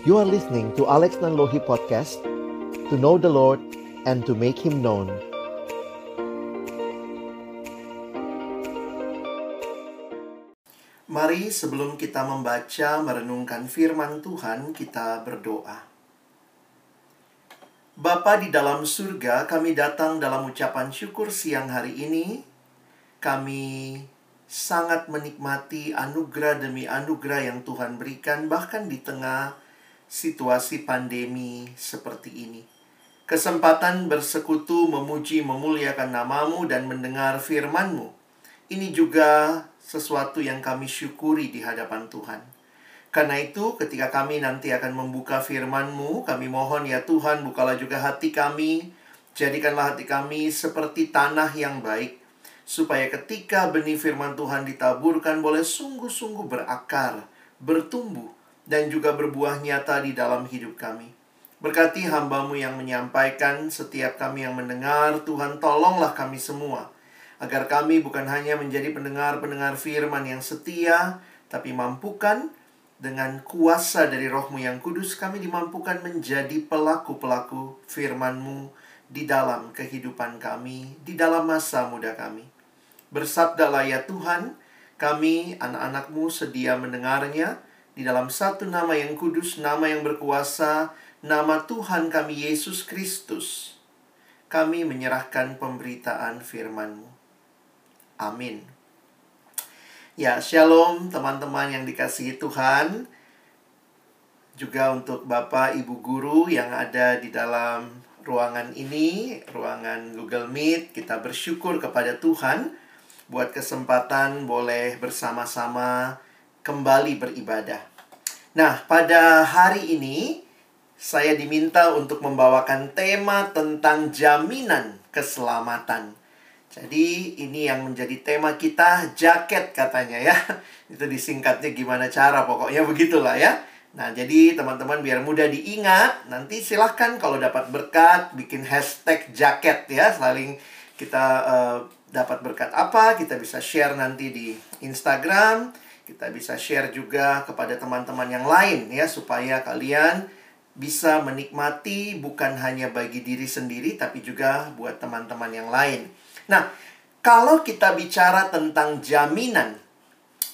You are listening to Alex Nanlohi Podcast To know the Lord and to make Him known Mari sebelum kita membaca merenungkan firman Tuhan kita berdoa Bapa di dalam surga, kami datang dalam ucapan syukur siang hari ini. Kami sangat menikmati anugerah demi anugerah yang Tuhan berikan, bahkan di tengah situasi pandemi seperti ini. Kesempatan bersekutu, memuji, memuliakan namamu, dan mendengar firmanmu. Ini juga sesuatu yang kami syukuri di hadapan Tuhan. Karena itu, ketika kami nanti akan membuka firman-Mu, kami mohon ya Tuhan, bukalah juga hati kami. Jadikanlah hati kami seperti tanah yang baik. Supaya ketika benih firman Tuhan ditaburkan, boleh sungguh-sungguh berakar, bertumbuh, dan juga berbuah nyata di dalam hidup kami. Berkati hambamu yang menyampaikan, setiap kami yang mendengar, Tuhan tolonglah kami semua. Agar kami bukan hanya menjadi pendengar-pendengar firman yang setia, tapi mampukan dengan kuasa dari rohmu yang kudus kami dimampukan menjadi pelaku-pelaku firmanmu di dalam kehidupan kami, di dalam masa muda kami. Bersabdalah ya Tuhan, kami anak-anakmu sedia mendengarnya di dalam satu nama yang kudus, nama yang berkuasa, nama Tuhan kami Yesus Kristus. Kami menyerahkan pemberitaan firmanmu. Amin. Ya, shalom teman-teman yang dikasihi Tuhan. Juga untuk Bapak Ibu guru yang ada di dalam ruangan ini, ruangan Google Meet, kita bersyukur kepada Tuhan buat kesempatan boleh bersama-sama kembali beribadah. Nah, pada hari ini saya diminta untuk membawakan tema tentang jaminan keselamatan. Jadi ini yang menjadi tema kita jaket katanya ya. Itu disingkatnya gimana cara pokoknya begitulah ya. Nah jadi teman-teman biar mudah diingat nanti silahkan kalau dapat berkat bikin hashtag jaket ya. Saling kita uh, dapat berkat apa kita bisa share nanti di Instagram. Kita bisa share juga kepada teman-teman yang lain ya supaya kalian bisa menikmati bukan hanya bagi diri sendiri tapi juga buat teman-teman yang lain. Nah, kalau kita bicara tentang jaminan,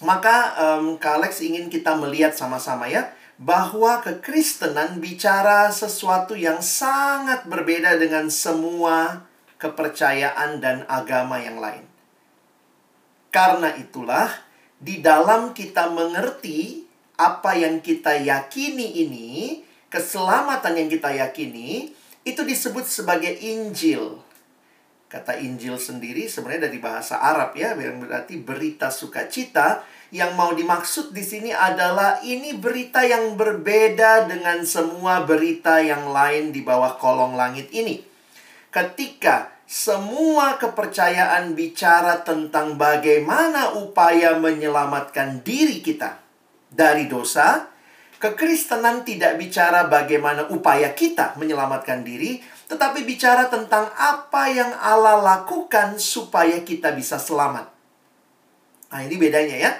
maka um, Kak Alex ingin kita melihat sama-sama ya bahwa kekristenan bicara sesuatu yang sangat berbeda dengan semua kepercayaan dan agama yang lain. Karena itulah di dalam kita mengerti apa yang kita yakini ini, keselamatan yang kita yakini itu disebut sebagai Injil. Kata Injil sendiri sebenarnya dari bahasa Arab ya, yang berarti berita sukacita. Yang mau dimaksud di sini adalah ini berita yang berbeda dengan semua berita yang lain di bawah kolong langit ini. Ketika semua kepercayaan bicara tentang bagaimana upaya menyelamatkan diri kita dari dosa, kekristenan tidak bicara bagaimana upaya kita menyelamatkan diri, tetapi bicara tentang apa yang Allah lakukan supaya kita bisa selamat. Nah, ini bedanya ya.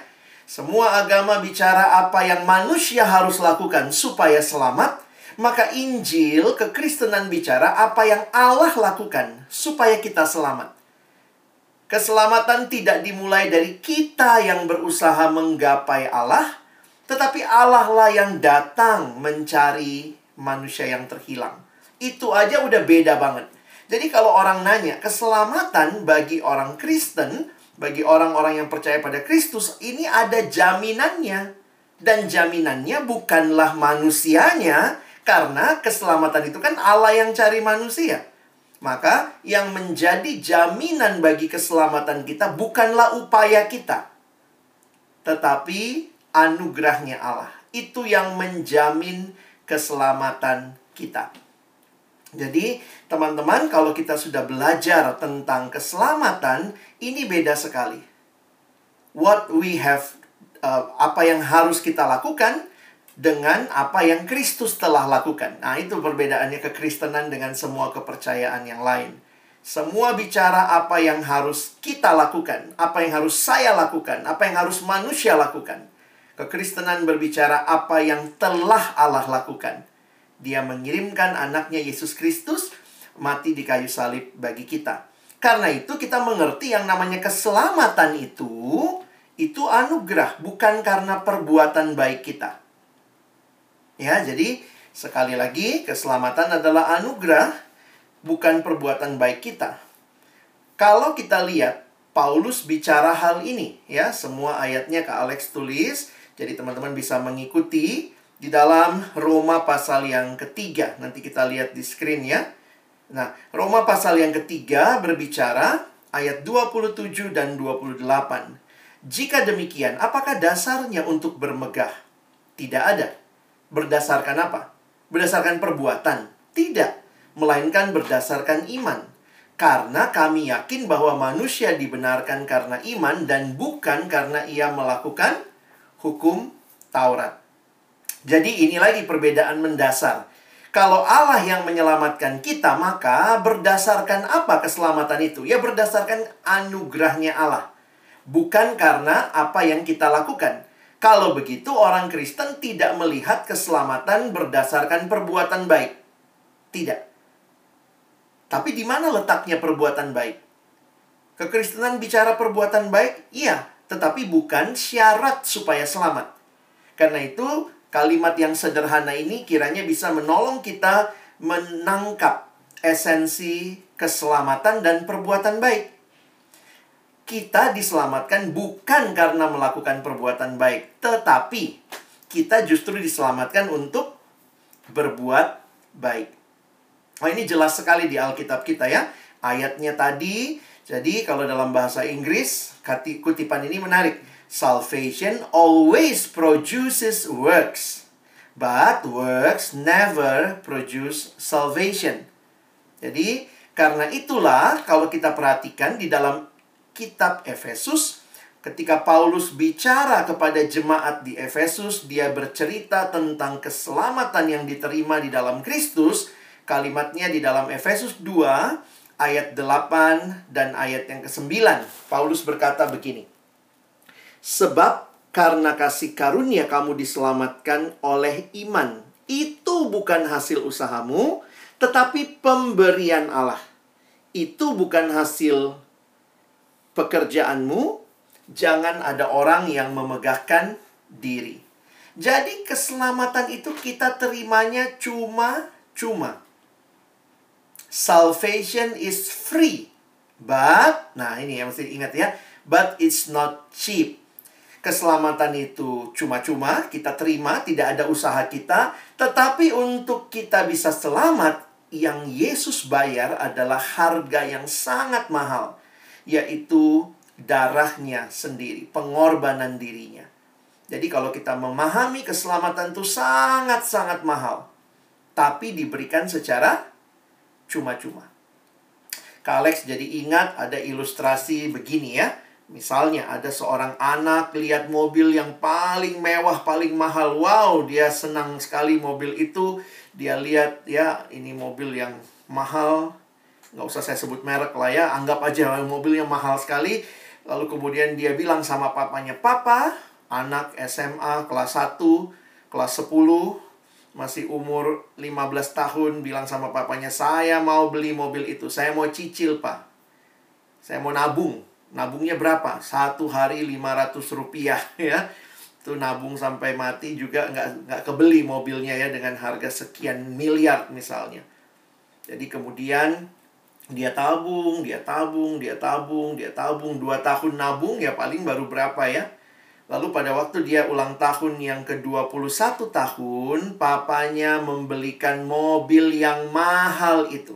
Semua agama bicara apa yang manusia harus lakukan supaya selamat, maka Injil kekristenan bicara apa yang Allah lakukan supaya kita selamat. Keselamatan tidak dimulai dari kita yang berusaha menggapai Allah, tetapi Allah lah yang datang mencari manusia yang terhilang. Itu aja udah beda banget. Jadi kalau orang nanya, keselamatan bagi orang Kristen, bagi orang-orang yang percaya pada Kristus, ini ada jaminannya. Dan jaminannya bukanlah manusianya, karena keselamatan itu kan Allah yang cari manusia. Maka yang menjadi jaminan bagi keselamatan kita bukanlah upaya kita. Tetapi anugerahnya Allah. Itu yang menjamin keselamatan kita. Jadi, teman-teman, kalau kita sudah belajar tentang keselamatan, ini beda sekali. What we have, uh, apa yang harus kita lakukan dengan apa yang Kristus telah lakukan. Nah, itu perbedaannya kekristenan dengan semua kepercayaan yang lain. Semua bicara apa yang harus kita lakukan, apa yang harus saya lakukan, apa yang harus manusia lakukan. Kekristenan berbicara apa yang telah Allah lakukan. Dia mengirimkan anaknya Yesus Kristus mati di kayu salib bagi kita. Karena itu kita mengerti yang namanya keselamatan itu itu anugerah bukan karena perbuatan baik kita. Ya, jadi sekali lagi keselamatan adalah anugerah bukan perbuatan baik kita. Kalau kita lihat Paulus bicara hal ini ya, semua ayatnya ke Alex tulis, jadi teman-teman bisa mengikuti di dalam Roma pasal yang ketiga. Nanti kita lihat di screen ya. Nah, Roma pasal yang ketiga berbicara ayat 27 dan 28. Jika demikian, apakah dasarnya untuk bermegah? Tidak ada. Berdasarkan apa? Berdasarkan perbuatan? Tidak, melainkan berdasarkan iman. Karena kami yakin bahwa manusia dibenarkan karena iman dan bukan karena ia melakukan hukum Taurat. Jadi ini lagi perbedaan mendasar. Kalau Allah yang menyelamatkan kita, maka berdasarkan apa keselamatan itu? Ya berdasarkan anugerahnya Allah. Bukan karena apa yang kita lakukan. Kalau begitu orang Kristen tidak melihat keselamatan berdasarkan perbuatan baik. Tidak. Tapi di mana letaknya perbuatan baik? Kekristenan bicara perbuatan baik? Iya, tetapi bukan syarat supaya selamat. Karena itu, kalimat yang sederhana ini kiranya bisa menolong kita menangkap esensi keselamatan dan perbuatan baik. Kita diselamatkan bukan karena melakukan perbuatan baik, tetapi kita justru diselamatkan untuk berbuat baik. Oh, ini jelas sekali di Alkitab kita ya. Ayatnya tadi, jadi kalau dalam bahasa Inggris, kutipan ini menarik. Salvation always produces works, but works never produce salvation. Jadi, karena itulah kalau kita perhatikan di dalam kitab Efesus, ketika Paulus bicara kepada jemaat di Efesus, dia bercerita tentang keselamatan yang diterima di dalam Kristus Kalimatnya di dalam Efesus 2 ayat 8 dan ayat yang ke-9. Paulus berkata begini. Sebab karena kasih karunia kamu diselamatkan oleh iman. Itu bukan hasil usahamu, tetapi pemberian Allah. Itu bukan hasil pekerjaanmu. Jangan ada orang yang memegahkan diri. Jadi keselamatan itu kita terimanya cuma-cuma. Salvation is free. But, nah ini yang mesti ingat ya. But it's not cheap. Keselamatan itu cuma-cuma kita terima, tidak ada usaha kita. Tetapi untuk kita bisa selamat, yang Yesus bayar adalah harga yang sangat mahal. Yaitu darahnya sendiri, pengorbanan dirinya. Jadi kalau kita memahami keselamatan itu sangat-sangat mahal. Tapi diberikan secara cuma-cuma. Kak Alex jadi ingat ada ilustrasi begini ya. Misalnya ada seorang anak lihat mobil yang paling mewah, paling mahal. Wow, dia senang sekali mobil itu. Dia lihat ya, ini mobil yang mahal. Nggak usah saya sebut merek lah ya. Anggap aja mobil yang mahal sekali. Lalu kemudian dia bilang sama papanya, Papa, anak SMA kelas 1, kelas 10, masih umur 15 tahun bilang sama papanya, saya mau beli mobil itu, saya mau cicil pak. Saya mau nabung. Nabungnya berapa? Satu hari 500 rupiah ya. Itu nabung sampai mati juga nggak, nggak kebeli mobilnya ya dengan harga sekian miliar misalnya. Jadi kemudian dia tabung, dia tabung, dia tabung, dia tabung. Dua tahun nabung ya paling baru berapa ya? Lalu pada waktu dia ulang tahun yang ke-21 tahun, papanya membelikan mobil yang mahal itu.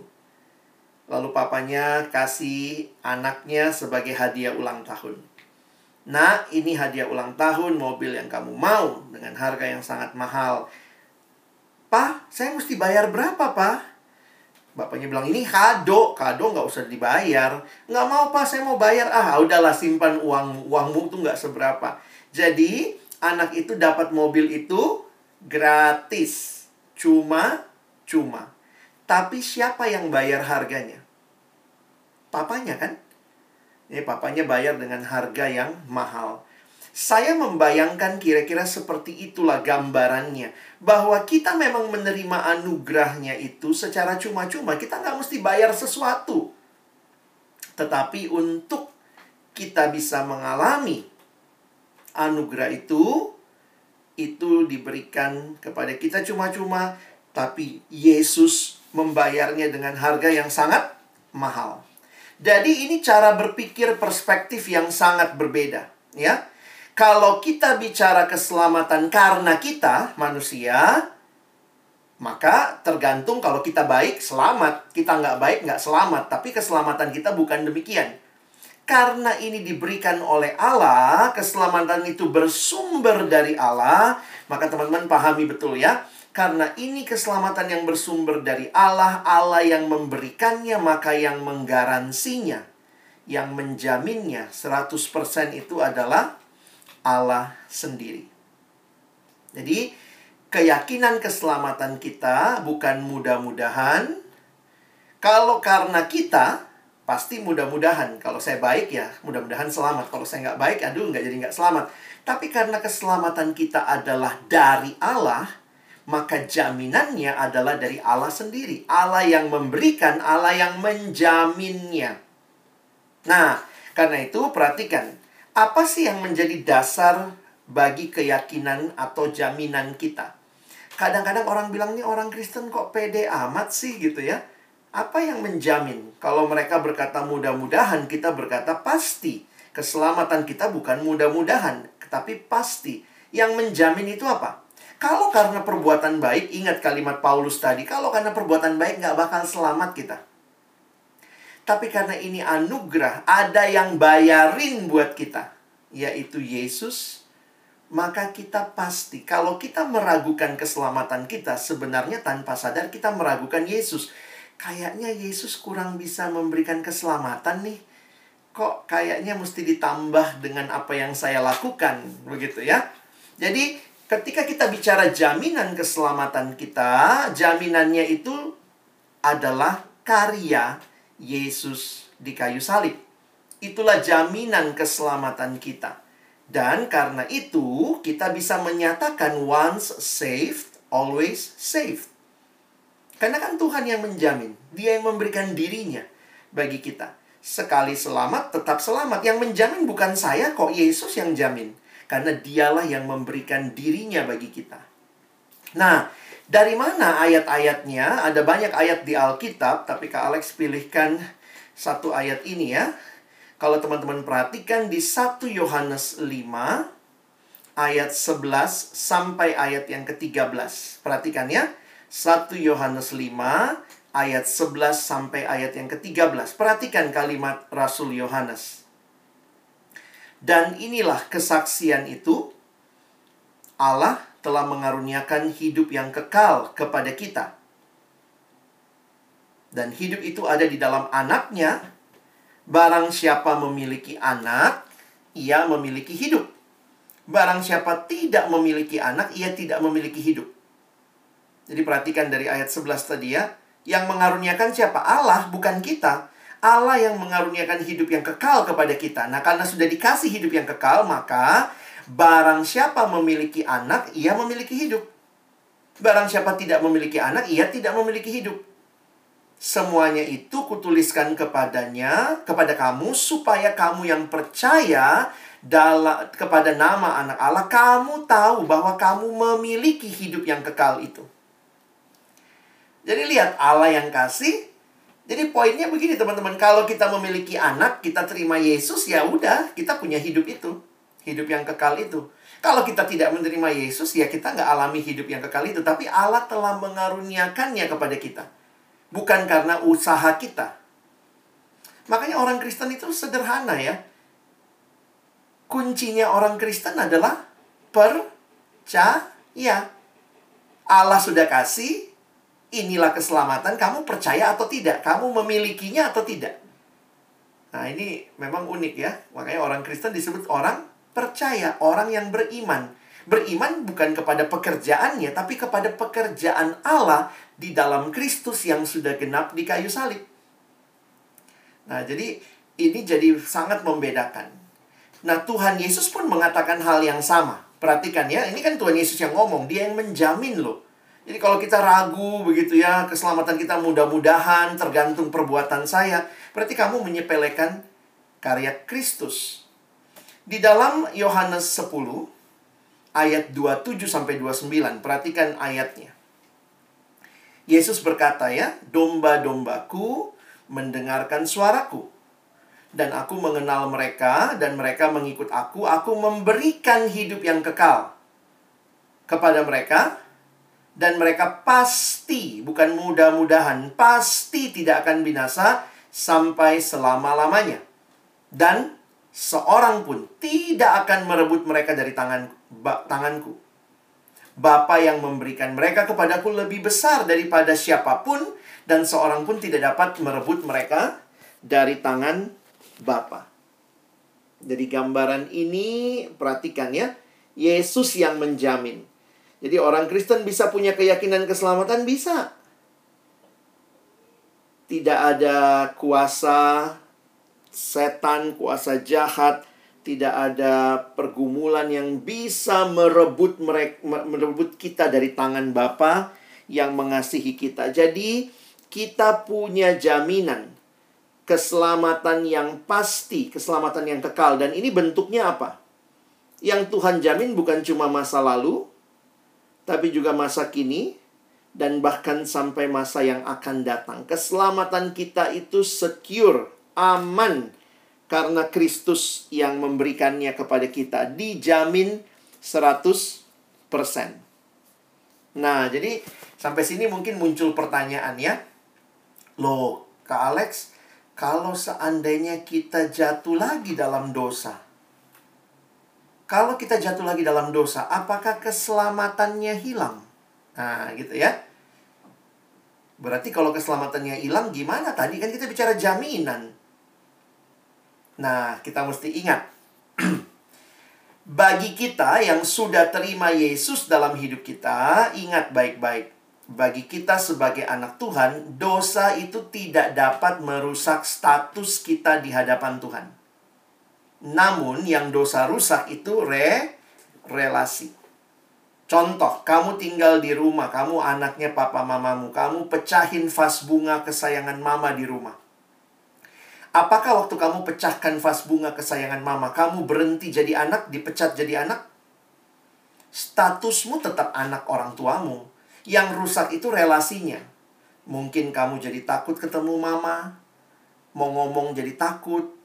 Lalu papanya kasih anaknya sebagai hadiah ulang tahun. Nah, ini hadiah ulang tahun mobil yang kamu mau dengan harga yang sangat mahal. Pak, saya mesti bayar berapa, Pak? Bapaknya bilang, ini kado. Kado nggak usah dibayar. Nggak mau, Pak. Saya mau bayar. Ah, udahlah simpan uang. Uangmu tuh nggak seberapa. Jadi, anak itu dapat mobil itu gratis. Cuma-cuma. Tapi siapa yang bayar harganya? Papanya kan? Ini papanya bayar dengan harga yang mahal. Saya membayangkan kira-kira seperti itulah gambarannya. Bahwa kita memang menerima anugerahnya itu secara cuma-cuma. Kita nggak mesti bayar sesuatu. Tetapi untuk kita bisa mengalami anugerah itu, itu diberikan kepada kita cuma-cuma. Tapi Yesus membayarnya dengan harga yang sangat mahal. Jadi ini cara berpikir perspektif yang sangat berbeda, ya. Kalau kita bicara keselamatan karena kita manusia, maka tergantung kalau kita baik, selamat. Kita nggak baik, nggak selamat. Tapi keselamatan kita bukan demikian. Karena ini diberikan oleh Allah, keselamatan itu bersumber dari Allah, maka teman-teman pahami betul ya. Karena ini keselamatan yang bersumber dari Allah, Allah yang memberikannya, maka yang menggaransinya, yang menjaminnya 100% itu adalah Allah sendiri. Jadi, keyakinan keselamatan kita bukan mudah-mudahan. Kalau karena kita, pasti mudah-mudahan. Kalau saya baik ya, mudah-mudahan selamat. Kalau saya nggak baik, aduh nggak jadi nggak selamat. Tapi karena keselamatan kita adalah dari Allah, maka jaminannya adalah dari Allah sendiri. Allah yang memberikan, Allah yang menjaminnya. Nah, karena itu perhatikan, apa sih yang menjadi dasar bagi keyakinan atau jaminan kita? Kadang-kadang orang bilang nih orang Kristen kok pede amat sih gitu ya. Apa yang menjamin? Kalau mereka berkata mudah-mudahan, kita berkata pasti. Keselamatan kita bukan mudah-mudahan, tapi pasti. Yang menjamin itu apa? Kalau karena perbuatan baik, ingat kalimat Paulus tadi, kalau karena perbuatan baik nggak bakal selamat kita. Tapi karena ini anugerah, ada yang bayarin buat kita, yaitu Yesus. Maka kita pasti, kalau kita meragukan keselamatan kita, sebenarnya tanpa sadar kita meragukan Yesus. Kayaknya Yesus kurang bisa memberikan keselamatan nih. Kok kayaknya mesti ditambah dengan apa yang saya lakukan, begitu ya. Jadi, ketika kita bicara jaminan keselamatan kita, jaminannya itu adalah karya Yesus di kayu salib. Itulah jaminan keselamatan kita. Dan karena itu, kita bisa menyatakan once saved, always saved. Karena kan Tuhan yang menjamin, Dia yang memberikan dirinya bagi kita. Sekali selamat, tetap selamat. Yang menjamin bukan saya kok, Yesus yang jamin. Karena dialah yang memberikan dirinya bagi kita. Nah, dari mana ayat-ayatnya? Ada banyak ayat di Alkitab, tapi Kak Alex pilihkan satu ayat ini ya. Kalau teman-teman perhatikan di 1 Yohanes 5 ayat 11 sampai ayat yang ke-13. Perhatikan ya. 1 Yohanes 5 ayat 11 sampai ayat yang ke-13. Perhatikan kalimat Rasul Yohanes. Dan inilah kesaksian itu Allah telah mengaruniakan hidup yang kekal kepada kita. Dan hidup itu ada di dalam anaknya. Barang siapa memiliki anak, ia memiliki hidup. Barang siapa tidak memiliki anak, ia tidak memiliki hidup. Jadi perhatikan dari ayat 11 tadi ya. Yang mengaruniakan siapa? Allah, bukan kita. Allah yang mengaruniakan hidup yang kekal kepada kita. Nah, karena sudah dikasih hidup yang kekal, maka Barang siapa memiliki anak, ia memiliki hidup. Barang siapa tidak memiliki anak, ia tidak memiliki hidup. Semuanya itu kutuliskan kepadanya, kepada kamu, supaya kamu yang percaya dalam, kepada nama anak Allah, kamu tahu bahwa kamu memiliki hidup yang kekal itu. Jadi lihat Allah yang kasih. Jadi poinnya begini teman-teman, kalau kita memiliki anak, kita terima Yesus, ya udah, kita punya hidup itu hidup yang kekal itu. Kalau kita tidak menerima Yesus, ya kita nggak alami hidup yang kekal itu. Tapi Allah telah mengaruniakannya kepada kita. Bukan karena usaha kita. Makanya orang Kristen itu sederhana ya. Kuncinya orang Kristen adalah percaya. Allah sudah kasih, inilah keselamatan. Kamu percaya atau tidak? Kamu memilikinya atau tidak? Nah ini memang unik ya. Makanya orang Kristen disebut orang percaya, orang yang beriman. Beriman bukan kepada pekerjaannya, tapi kepada pekerjaan Allah di dalam Kristus yang sudah genap di kayu salib. Nah, jadi ini jadi sangat membedakan. Nah, Tuhan Yesus pun mengatakan hal yang sama. Perhatikan ya, ini kan Tuhan Yesus yang ngomong, dia yang menjamin loh. Jadi kalau kita ragu begitu ya, keselamatan kita mudah-mudahan tergantung perbuatan saya, berarti kamu menyepelekan karya Kristus. Di dalam Yohanes 10 ayat 27 sampai 29, perhatikan ayatnya. Yesus berkata ya, domba-dombaku mendengarkan suaraku dan aku mengenal mereka dan mereka mengikut aku aku memberikan hidup yang kekal kepada mereka dan mereka pasti bukan mudah-mudahan pasti tidak akan binasa sampai selama-lamanya dan seorang pun tidak akan merebut mereka dari tangan tanganku Bapa yang memberikan mereka kepadaku lebih besar daripada siapa pun dan seorang pun tidak dapat merebut mereka dari tangan Bapa. Jadi gambaran ini perhatikan ya, Yesus yang menjamin. Jadi orang Kristen bisa punya keyakinan keselamatan bisa. Tidak ada kuasa setan, kuasa jahat, tidak ada pergumulan yang bisa merebut mereka, merebut kita dari tangan Bapa yang mengasihi kita. Jadi kita punya jaminan keselamatan yang pasti, keselamatan yang kekal. Dan ini bentuknya apa? Yang Tuhan jamin bukan cuma masa lalu, tapi juga masa kini, dan bahkan sampai masa yang akan datang. Keselamatan kita itu secure, aman, karena Kristus yang memberikannya kepada kita. Dijamin 100%. Nah, jadi sampai sini mungkin muncul pertanyaan ya. Loh, Kak Alex, kalau seandainya kita jatuh lagi dalam dosa, kalau kita jatuh lagi dalam dosa, apakah keselamatannya hilang? Nah, gitu ya. Berarti kalau keselamatannya hilang, gimana tadi? Kan kita bicara jaminan. Nah, kita mesti ingat. Bagi kita yang sudah terima Yesus dalam hidup kita, ingat baik-baik bagi kita sebagai anak Tuhan, dosa itu tidak dapat merusak status kita di hadapan Tuhan. Namun yang dosa rusak itu re relasi. Contoh, kamu tinggal di rumah, kamu anaknya papa mamamu, kamu pecahin vas bunga kesayangan mama di rumah. Apakah waktu kamu pecahkan vas bunga kesayangan mama, kamu berhenti jadi anak, dipecat jadi anak? Statusmu tetap anak orang tuamu, yang rusak itu relasinya. Mungkin kamu jadi takut ketemu mama, mau ngomong jadi takut,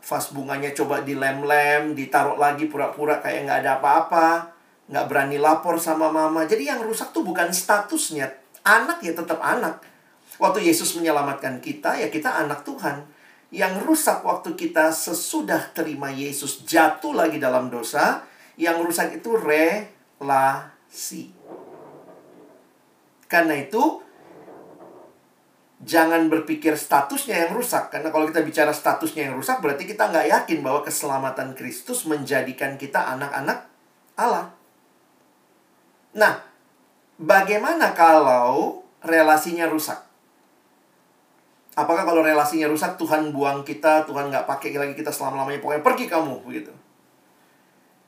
vas bunganya coba dilem-lem, ditaruh lagi pura-pura kayak nggak ada apa-apa, nggak berani lapor sama mama. Jadi yang rusak tuh bukan statusnya, anak ya tetap anak. Waktu Yesus menyelamatkan kita, ya kita anak Tuhan. Yang rusak waktu kita sesudah terima Yesus jatuh lagi dalam dosa, yang rusak itu relasi. Karena itu, jangan berpikir statusnya yang rusak. Karena kalau kita bicara statusnya yang rusak, berarti kita nggak yakin bahwa keselamatan Kristus menjadikan kita anak-anak Allah. Nah, bagaimana kalau relasinya rusak? Apakah kalau relasinya rusak, Tuhan buang kita, Tuhan nggak pakai lagi kita selama-lamanya, pokoknya pergi kamu, begitu.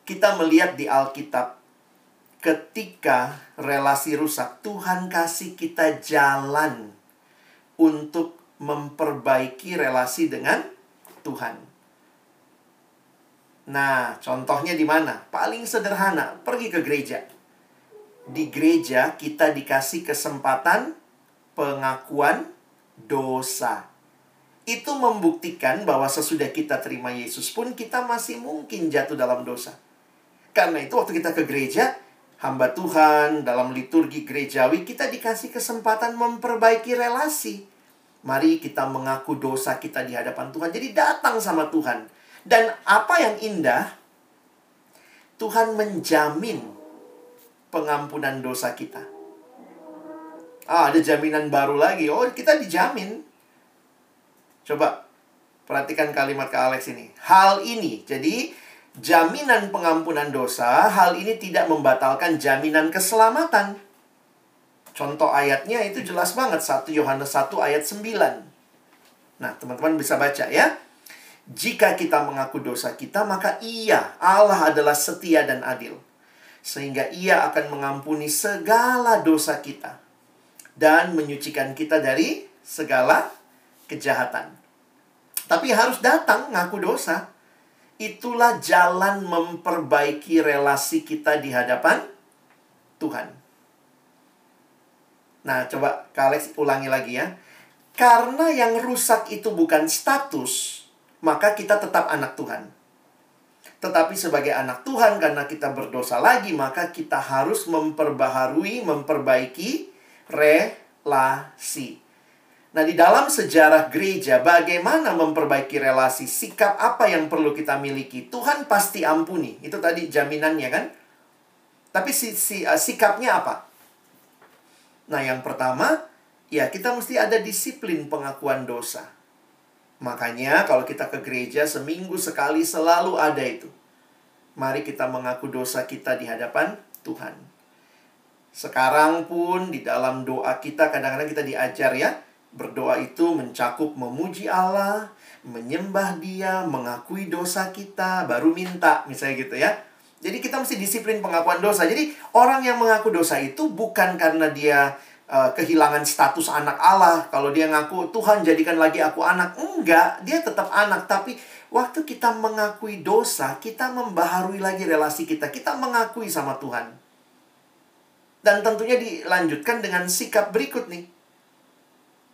Kita melihat di Alkitab, ketika relasi rusak, Tuhan kasih kita jalan untuk memperbaiki relasi dengan Tuhan. Nah, contohnya di mana? Paling sederhana, pergi ke gereja. Di gereja kita dikasih kesempatan pengakuan dosa. Itu membuktikan bahwa sesudah kita terima Yesus pun kita masih mungkin jatuh dalam dosa. Karena itu waktu kita ke gereja, hamba Tuhan dalam liturgi gerejawi kita dikasih kesempatan memperbaiki relasi. Mari kita mengaku dosa kita di hadapan Tuhan. Jadi datang sama Tuhan. Dan apa yang indah, Tuhan menjamin pengampunan dosa kita. Ah, ada jaminan baru lagi. Oh, kita dijamin. Coba perhatikan kalimat ke Alex ini. Hal ini, jadi jaminan pengampunan dosa, hal ini tidak membatalkan jaminan keselamatan. Contoh ayatnya itu jelas banget 1 Yohanes 1 ayat 9. Nah, teman-teman bisa baca ya. Jika kita mengaku dosa kita, maka Ia, Allah adalah setia dan adil, sehingga Ia akan mengampuni segala dosa kita dan menyucikan kita dari segala kejahatan. Tapi harus datang ngaku dosa. Itulah jalan memperbaiki relasi kita di hadapan Tuhan. Nah, coba Kak ulangi lagi ya. Karena yang rusak itu bukan status, maka kita tetap anak Tuhan. Tetapi sebagai anak Tuhan, karena kita berdosa lagi, maka kita harus memperbaharui, memperbaiki relasi. Nah, di dalam sejarah gereja, bagaimana memperbaiki relasi, sikap apa yang perlu kita miliki, Tuhan pasti ampuni. Itu tadi jaminannya kan? Tapi si, si, uh, sikapnya apa? Nah, yang pertama, ya kita mesti ada disiplin pengakuan dosa. Makanya kalau kita ke gereja seminggu sekali selalu ada itu. Mari kita mengaku dosa kita di hadapan Tuhan. Sekarang pun di dalam doa kita kadang-kadang kita diajar ya, Berdoa itu mencakup memuji Allah, menyembah Dia, mengakui dosa kita, baru minta, misalnya gitu ya. Jadi kita mesti disiplin pengakuan dosa. Jadi orang yang mengaku dosa itu bukan karena dia uh, kehilangan status anak Allah. Kalau dia ngaku Tuhan jadikan lagi aku anak, enggak, dia tetap anak. Tapi waktu kita mengakui dosa, kita membaharui lagi relasi kita. Kita mengakui sama Tuhan. Dan tentunya dilanjutkan dengan sikap berikut nih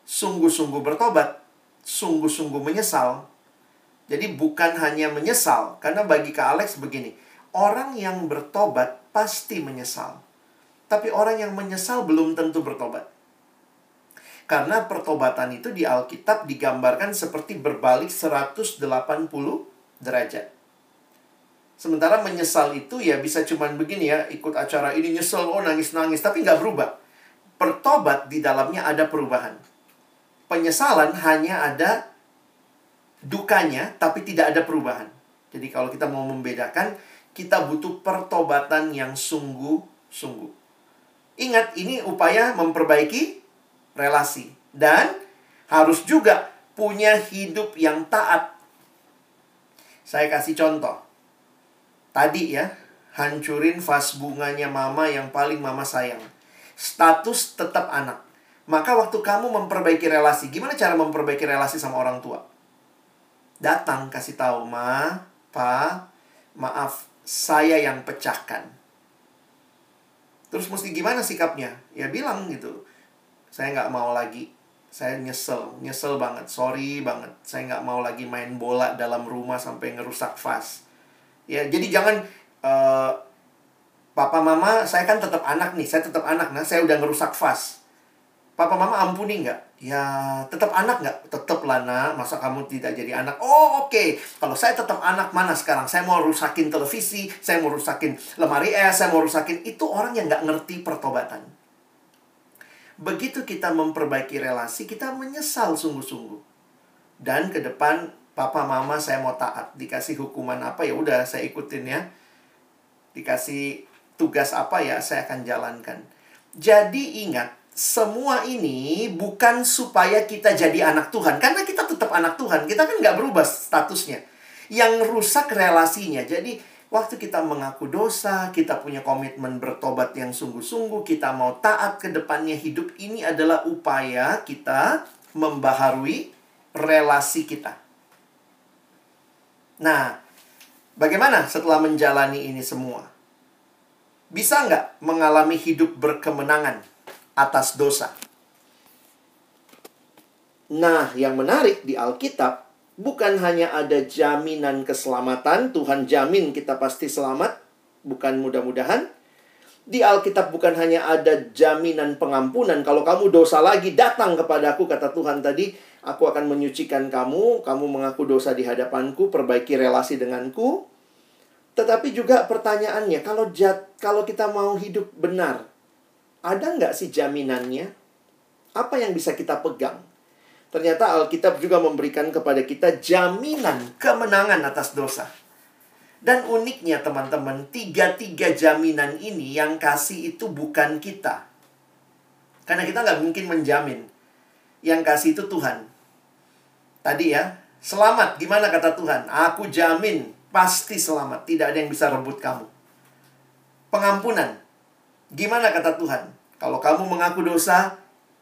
sungguh-sungguh bertobat, sungguh-sungguh menyesal. Jadi bukan hanya menyesal, karena bagi Kak Alex begini, orang yang bertobat pasti menyesal. Tapi orang yang menyesal belum tentu bertobat. Karena pertobatan itu di Alkitab digambarkan seperti berbalik 180 derajat. Sementara menyesal itu ya bisa cuman begini ya, ikut acara ini nyesel, oh nangis-nangis, tapi nggak berubah. Pertobat di dalamnya ada perubahan penyesalan hanya ada dukanya, tapi tidak ada perubahan. Jadi kalau kita mau membedakan, kita butuh pertobatan yang sungguh-sungguh. Ingat, ini upaya memperbaiki relasi. Dan harus juga punya hidup yang taat. Saya kasih contoh. Tadi ya, hancurin vas bunganya mama yang paling mama sayang. Status tetap anak. Maka waktu kamu memperbaiki relasi, gimana cara memperbaiki relasi sama orang tua? Datang kasih tahu, "Ma, Pa, maaf, saya yang pecahkan." Terus mesti gimana sikapnya? Ya bilang gitu. Saya nggak mau lagi. Saya nyesel, nyesel banget, sorry banget. Saya nggak mau lagi main bola dalam rumah sampai ngerusak vas. Ya, jadi jangan uh, Papa mama, saya kan tetap anak nih, saya tetap anak. Nah, saya udah ngerusak vas Papa mama ampuni nggak? Ya tetap anak nggak? Tetap lah nak. Masa kamu tidak jadi anak? Oh oke. Okay. Kalau saya tetap anak mana sekarang? Saya mau rusakin televisi. Saya mau rusakin lemari es. Saya mau rusakin. Itu orang yang nggak ngerti pertobatan. Begitu kita memperbaiki relasi, kita menyesal sungguh-sungguh. Dan ke depan papa mama saya mau taat. Dikasih hukuman apa ya udah saya ikutin ya. Dikasih tugas apa ya saya akan jalankan. Jadi ingat semua ini bukan supaya kita jadi anak Tuhan. Karena kita tetap anak Tuhan. Kita kan nggak berubah statusnya. Yang rusak relasinya. Jadi, waktu kita mengaku dosa, kita punya komitmen bertobat yang sungguh-sungguh, kita mau taat ke depannya hidup ini adalah upaya kita membaharui relasi kita. Nah, bagaimana setelah menjalani ini semua? Bisa nggak mengalami hidup berkemenangan? atas dosa. Nah, yang menarik di Alkitab bukan hanya ada jaminan keselamatan, Tuhan jamin kita pasti selamat, bukan mudah-mudahan. Di Alkitab bukan hanya ada jaminan pengampunan. Kalau kamu dosa lagi, datang kepadaku, kata Tuhan tadi. Aku akan menyucikan kamu, kamu mengaku dosa di hadapanku, perbaiki relasi denganku. Tetapi juga pertanyaannya, kalau jat, kalau kita mau hidup benar, ada nggak sih jaminannya? Apa yang bisa kita pegang? Ternyata Alkitab juga memberikan kepada kita jaminan kemenangan atas dosa. Dan uniknya teman-teman, tiga-tiga jaminan ini yang kasih itu bukan kita. Karena kita nggak mungkin menjamin. Yang kasih itu Tuhan. Tadi ya, Selamat, gimana kata Tuhan? Aku jamin pasti selamat, tidak ada yang bisa rebut kamu. Pengampunan, gimana kata Tuhan? Kalau kamu mengaku dosa,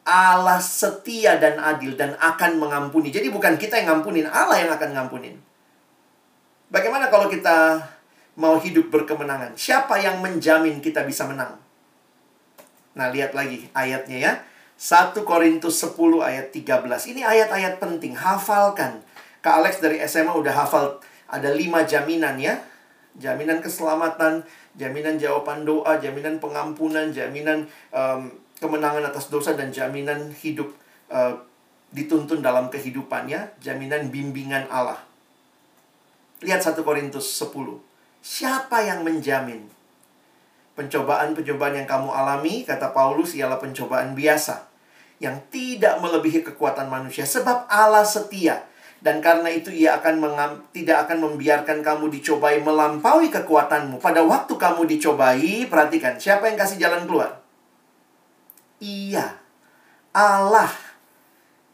Allah setia dan adil dan akan mengampuni. Jadi bukan kita yang ngampunin, Allah yang akan ngampunin. Bagaimana kalau kita mau hidup berkemenangan? Siapa yang menjamin kita bisa menang? Nah, lihat lagi ayatnya ya. 1 Korintus 10 ayat 13. Ini ayat-ayat penting, hafalkan. Kak Alex dari SMA udah hafal ada 5 jaminan ya. Jaminan keselamatan, jaminan jawaban doa, jaminan pengampunan, jaminan um, kemenangan atas dosa dan jaminan hidup uh, dituntun dalam kehidupannya, jaminan bimbingan Allah. Lihat 1 Korintus 10. Siapa yang menjamin? Pencobaan-pencobaan yang kamu alami, kata Paulus, ialah pencobaan biasa. Yang tidak melebihi kekuatan manusia. Sebab Allah setia. Dan karena itu ia akan mengam, tidak akan membiarkan kamu dicobai melampaui kekuatanmu. Pada waktu kamu dicobai, perhatikan, siapa yang kasih jalan keluar? Iya, Allah.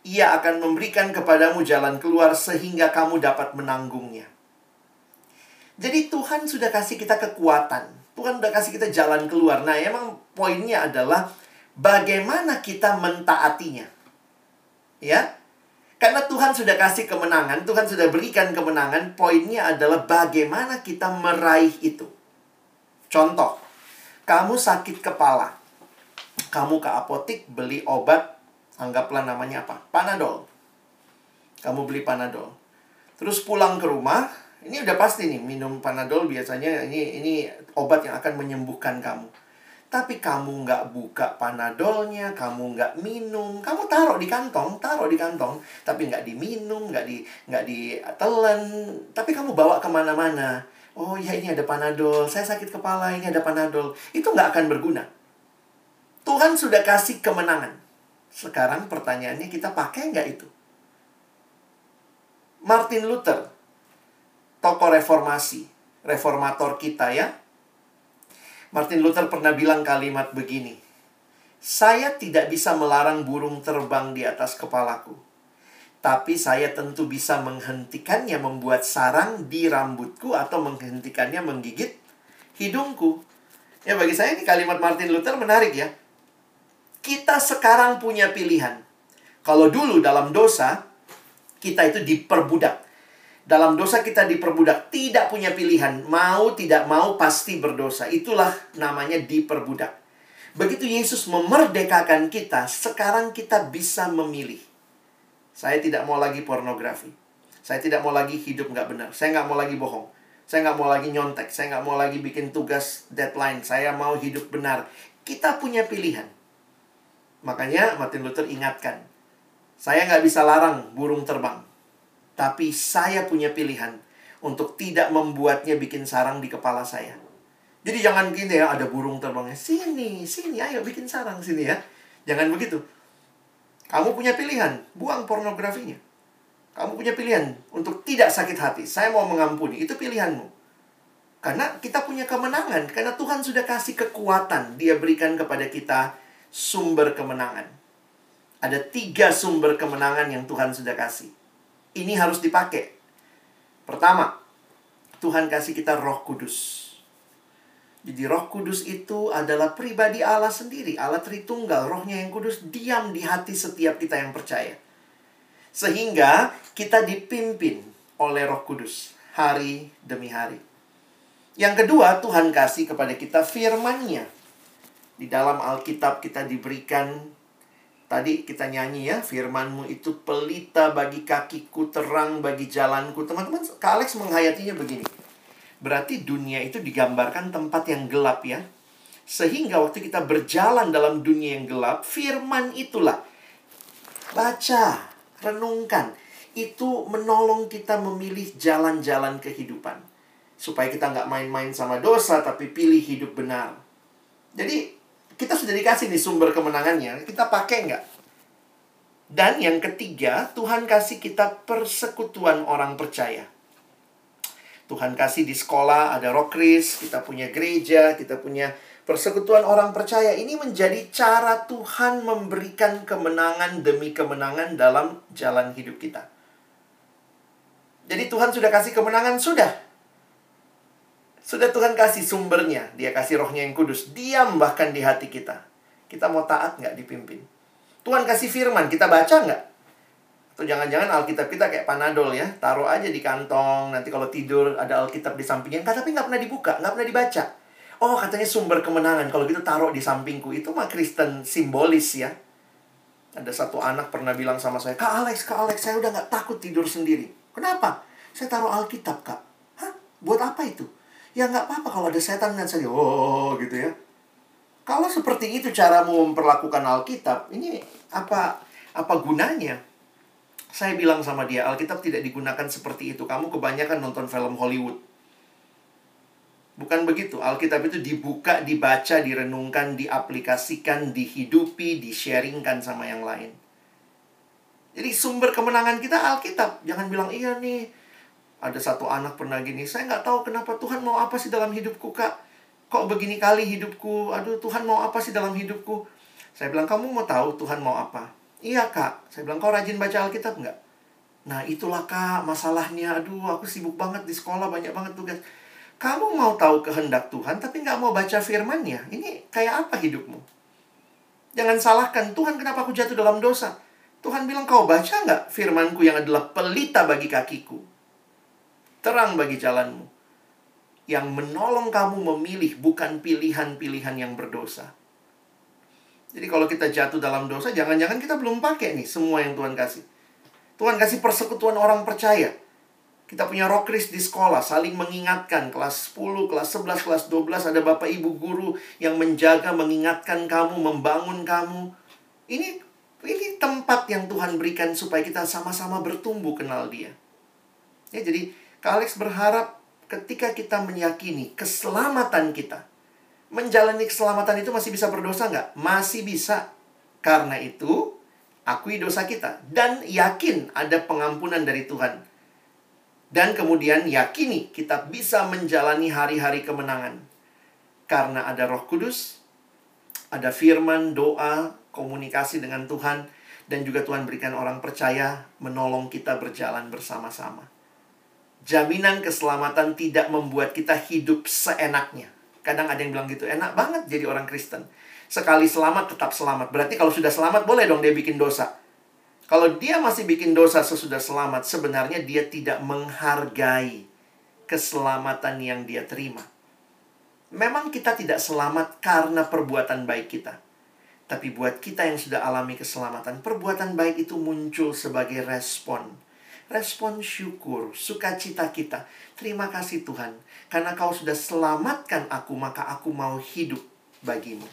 Ia akan memberikan kepadamu jalan keluar sehingga kamu dapat menanggungnya. Jadi Tuhan sudah kasih kita kekuatan. Tuhan sudah kasih kita jalan keluar. Nah, emang poinnya adalah bagaimana kita mentaatinya. Ya. Karena Tuhan sudah kasih kemenangan, Tuhan sudah berikan kemenangan, poinnya adalah bagaimana kita meraih itu. Contoh, kamu sakit kepala kamu ke apotik beli obat, anggaplah namanya apa? Panadol. Kamu beli Panadol. Terus pulang ke rumah, ini udah pasti nih minum Panadol biasanya ini ini obat yang akan menyembuhkan kamu. Tapi kamu nggak buka panadolnya, kamu nggak minum, kamu taruh di kantong, taruh di kantong, tapi nggak diminum, nggak di nggak ditelan, tapi kamu bawa ke mana-mana. Oh ya ini ada panadol, saya sakit kepala, ini ada panadol. Itu nggak akan berguna. Tuhan sudah kasih kemenangan. Sekarang pertanyaannya kita pakai nggak itu? Martin Luther, tokoh reformasi, reformator kita ya. Martin Luther pernah bilang kalimat begini. Saya tidak bisa melarang burung terbang di atas kepalaku. Tapi saya tentu bisa menghentikannya membuat sarang di rambutku atau menghentikannya menggigit hidungku. Ya bagi saya ini kalimat Martin Luther menarik ya. Kita sekarang punya pilihan. Kalau dulu dalam dosa, kita itu diperbudak. Dalam dosa kita diperbudak, tidak punya pilihan. Mau tidak mau pasti berdosa. Itulah namanya diperbudak. Begitu Yesus memerdekakan kita, sekarang kita bisa memilih. Saya tidak mau lagi pornografi. Saya tidak mau lagi hidup nggak benar. Saya nggak mau lagi bohong. Saya nggak mau lagi nyontek. Saya nggak mau lagi bikin tugas deadline. Saya mau hidup benar. Kita punya pilihan. Makanya Martin Luther ingatkan, saya nggak bisa larang burung terbang. Tapi saya punya pilihan untuk tidak membuatnya bikin sarang di kepala saya. Jadi jangan gini ya, ada burung terbangnya. Sini, sini, ayo bikin sarang sini ya. Jangan begitu. Kamu punya pilihan, buang pornografinya. Kamu punya pilihan untuk tidak sakit hati. Saya mau mengampuni, itu pilihanmu. Karena kita punya kemenangan, karena Tuhan sudah kasih kekuatan. Dia berikan kepada kita sumber kemenangan. Ada tiga sumber kemenangan yang Tuhan sudah kasih. Ini harus dipakai. Pertama, Tuhan kasih kita roh kudus. Jadi roh kudus itu adalah pribadi Allah sendiri. Allah Tritunggal, rohnya yang kudus diam di hati setiap kita yang percaya. Sehingga kita dipimpin oleh roh kudus hari demi hari. Yang kedua, Tuhan kasih kepada kita firman-Nya. Di dalam Alkitab kita diberikan Tadi kita nyanyi ya, firmanmu itu pelita bagi kakiku, terang bagi jalanku. Teman-teman, Kak Alex menghayatinya begini. Berarti dunia itu digambarkan tempat yang gelap ya. Sehingga waktu kita berjalan dalam dunia yang gelap, firman itulah. Baca, renungkan. Itu menolong kita memilih jalan-jalan kehidupan. Supaya kita nggak main-main sama dosa, tapi pilih hidup benar. Jadi, kita sudah dikasih nih sumber kemenangannya. Kita pakai nggak? Dan yang ketiga, Tuhan kasih kita persekutuan orang percaya. Tuhan kasih di sekolah ada rokris, kita punya gereja, kita punya persekutuan orang percaya. Ini menjadi cara Tuhan memberikan kemenangan demi kemenangan dalam jalan hidup kita. Jadi Tuhan sudah kasih kemenangan, sudah. Sudah Tuhan kasih sumbernya. Dia kasih rohnya yang kudus. Diam bahkan di hati kita. Kita mau taat nggak dipimpin? Tuhan kasih firman, kita baca nggak? Atau jangan-jangan Alkitab kita kayak panadol ya. Taruh aja di kantong. Nanti kalau tidur ada Alkitab di sampingnya. Tapi nggak pernah dibuka, nggak pernah dibaca. Oh katanya sumber kemenangan. Kalau gitu taruh di sampingku. Itu mah Kristen simbolis ya. Ada satu anak pernah bilang sama saya, Kak Alex, Kak Alex, saya udah nggak takut tidur sendiri. Kenapa? Saya taruh Alkitab, Kak. Hah? Buat apa itu? Ya nggak apa-apa kalau ada setan dan saya, oh gitu ya. Kalau seperti itu caramu memperlakukan Alkitab, ini apa apa gunanya? Saya bilang sama dia, Alkitab tidak digunakan seperti itu. Kamu kebanyakan nonton film Hollywood. Bukan begitu. Alkitab itu dibuka, dibaca, direnungkan, diaplikasikan, dihidupi, di-sharingkan sama yang lain. Jadi sumber kemenangan kita Alkitab. Jangan bilang, iya nih, ada satu anak pernah gini. Saya nggak tahu kenapa Tuhan mau apa sih dalam hidupku, Kak. Kok begini kali hidupku? Aduh, Tuhan mau apa sih dalam hidupku? Saya bilang, kamu mau tahu Tuhan mau apa? Iya, Kak. Saya bilang, kau rajin baca Alkitab nggak? Nah, itulah, Kak, masalahnya. Aduh, aku sibuk banget di sekolah, banyak banget tugas. Kamu mau tahu kehendak Tuhan, tapi nggak mau baca firmannya. Ini kayak apa hidupmu? Jangan salahkan Tuhan kenapa aku jatuh dalam dosa. Tuhan bilang kau baca nggak firmanku yang adalah pelita bagi kakiku. Terang bagi jalanmu. Yang menolong kamu memilih bukan pilihan-pilihan yang berdosa. Jadi kalau kita jatuh dalam dosa, jangan-jangan kita belum pakai nih semua yang Tuhan kasih. Tuhan kasih persekutuan orang percaya. Kita punya rokris di sekolah, saling mengingatkan. Kelas 10, kelas 11, kelas 12, ada bapak ibu guru yang menjaga, mengingatkan kamu, membangun kamu. Ini ini tempat yang Tuhan berikan supaya kita sama-sama bertumbuh kenal dia. Ya, jadi Kak berharap ketika kita meyakini keselamatan kita, menjalani keselamatan itu masih bisa berdosa nggak? Masih bisa. Karena itu, akui dosa kita. Dan yakin ada pengampunan dari Tuhan dan kemudian yakini kita bisa menjalani hari-hari kemenangan. Karena ada roh kudus, ada firman, doa, komunikasi dengan Tuhan, dan juga Tuhan berikan orang percaya menolong kita berjalan bersama-sama. Jaminan keselamatan tidak membuat kita hidup seenaknya. Kadang ada yang bilang gitu, enak banget jadi orang Kristen. Sekali selamat tetap selamat. Berarti kalau sudah selamat boleh dong dia bikin dosa. Kalau dia masih bikin dosa sesudah selamat, sebenarnya dia tidak menghargai keselamatan yang dia terima. Memang kita tidak selamat karena perbuatan baik kita. Tapi buat kita yang sudah alami keselamatan, perbuatan baik itu muncul sebagai respon. Respon syukur, sukacita kita. Terima kasih Tuhan, karena kau sudah selamatkan aku, maka aku mau hidup bagimu.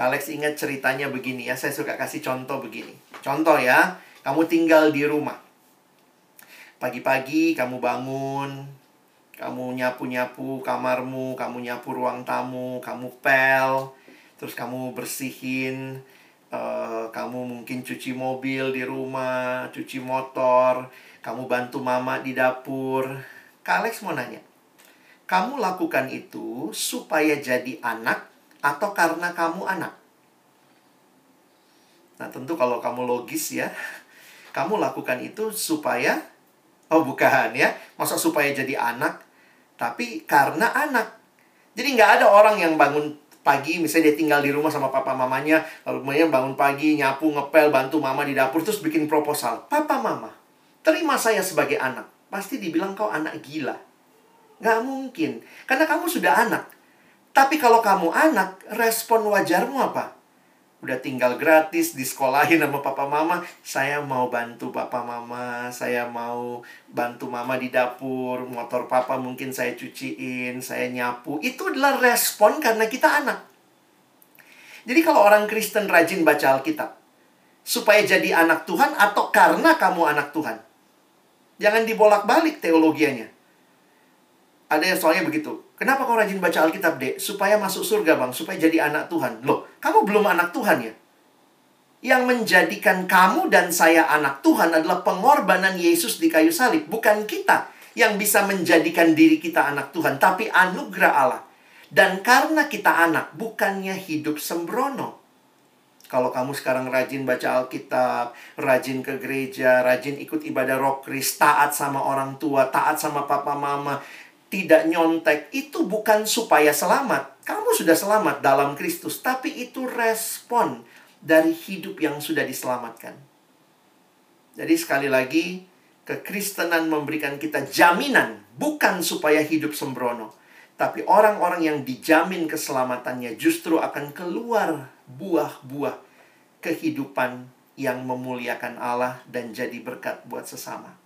Alex ingat ceritanya begini ya, saya suka kasih contoh begini. Contoh ya, kamu tinggal di rumah. Pagi-pagi kamu bangun, kamu nyapu-nyapu kamarmu, kamu nyapu ruang tamu, kamu pel, terus kamu bersihin, uh, kamu mungkin cuci mobil di rumah, cuci motor, kamu bantu mama di dapur. Kak Alex mau nanya, kamu lakukan itu supaya jadi anak atau karena kamu anak? Nah, tentu kalau kamu logis ya, kamu lakukan itu supaya oh bukan ya, masa supaya jadi anak, tapi karena anak. Jadi nggak ada orang yang bangun pagi, misalnya dia tinggal di rumah sama papa mamanya, lalu kemudian bangun pagi, nyapu, ngepel, bantu mama di dapur, terus bikin proposal. Papa mama, terima saya sebagai anak. Pasti dibilang kau anak gila. Nggak mungkin. Karena kamu sudah anak. Tapi kalau kamu anak, respon wajarmu apa? Udah tinggal gratis, disekolahin sama papa mama. Saya mau bantu papa mama, saya mau bantu mama di dapur, motor papa mungkin saya cuciin, saya nyapu. Itu adalah respon karena kita anak. Jadi kalau orang Kristen rajin baca Alkitab, supaya jadi anak Tuhan atau karena kamu anak Tuhan. Jangan dibolak-balik teologianya. Ada yang soalnya begitu. Kenapa kau rajin baca Alkitab, dek? Supaya masuk surga, bang. Supaya jadi anak Tuhan. Loh, kamu belum anak Tuhan ya? Yang menjadikan kamu dan saya anak Tuhan adalah pengorbanan Yesus di kayu salib. Bukan kita yang bisa menjadikan diri kita anak Tuhan. Tapi anugerah Allah. Dan karena kita anak, bukannya hidup sembrono. Kalau kamu sekarang rajin baca Alkitab, rajin ke gereja, rajin ikut ibadah rokris, taat sama orang tua, taat sama papa mama, tidak nyontek, itu bukan supaya selamat. Kamu sudah selamat dalam Kristus, tapi itu respon dari hidup yang sudah diselamatkan. Jadi sekali lagi, kekristenan memberikan kita jaminan, bukan supaya hidup sembrono. Tapi orang-orang yang dijamin keselamatannya justru akan keluar buah-buah kehidupan yang memuliakan Allah dan jadi berkat buat sesama.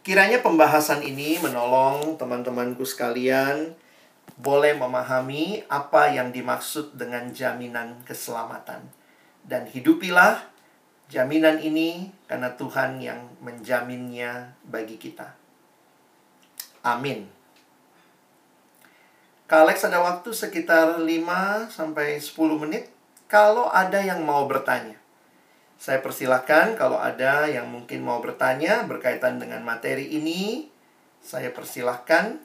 Kiranya pembahasan ini menolong teman-temanku sekalian boleh memahami apa yang dimaksud dengan jaminan keselamatan. Dan hidupilah jaminan ini karena Tuhan yang menjaminnya bagi kita. Amin. Kak Alex ada waktu sekitar 5 sampai 10 menit kalau ada yang mau bertanya. Saya persilahkan kalau ada yang mungkin mau bertanya berkaitan dengan materi ini, saya persilahkan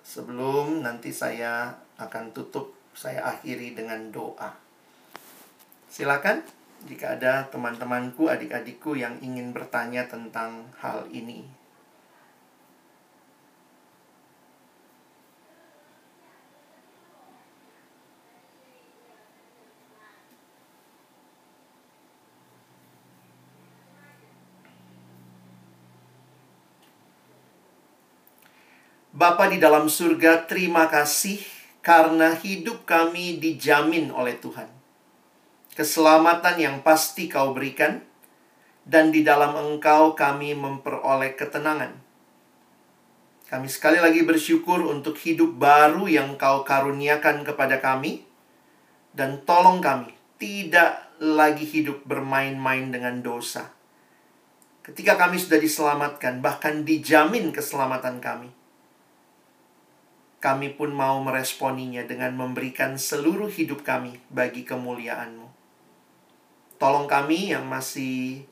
sebelum nanti saya akan tutup, saya akhiri dengan doa. Silakan jika ada teman-temanku, adik-adikku yang ingin bertanya tentang hal ini. Bapa di dalam surga, terima kasih karena hidup kami dijamin oleh Tuhan. Keselamatan yang pasti kau berikan, dan di dalam engkau kami memperoleh ketenangan. Kami sekali lagi bersyukur untuk hidup baru yang kau karuniakan kepada kami, dan tolong kami tidak lagi hidup bermain-main dengan dosa. Ketika kami sudah diselamatkan, bahkan dijamin keselamatan kami kami pun mau meresponinya dengan memberikan seluruh hidup kami bagi kemuliaan-Mu. Tolong kami yang masih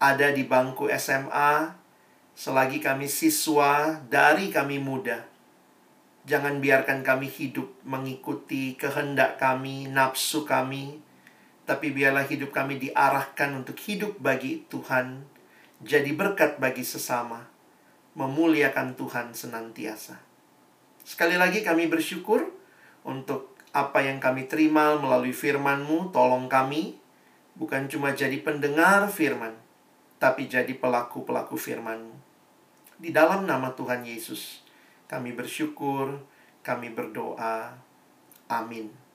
ada di bangku SMA, selagi kami siswa dari kami muda. Jangan biarkan kami hidup mengikuti kehendak kami, nafsu kami, tapi biarlah hidup kami diarahkan untuk hidup bagi Tuhan, jadi berkat bagi sesama, memuliakan Tuhan senantiasa. Sekali lagi kami bersyukur untuk apa yang kami terima melalui firman-Mu. Tolong kami bukan cuma jadi pendengar firman, tapi jadi pelaku-pelaku firman-Mu. Di dalam nama Tuhan Yesus, kami bersyukur, kami berdoa. Amin.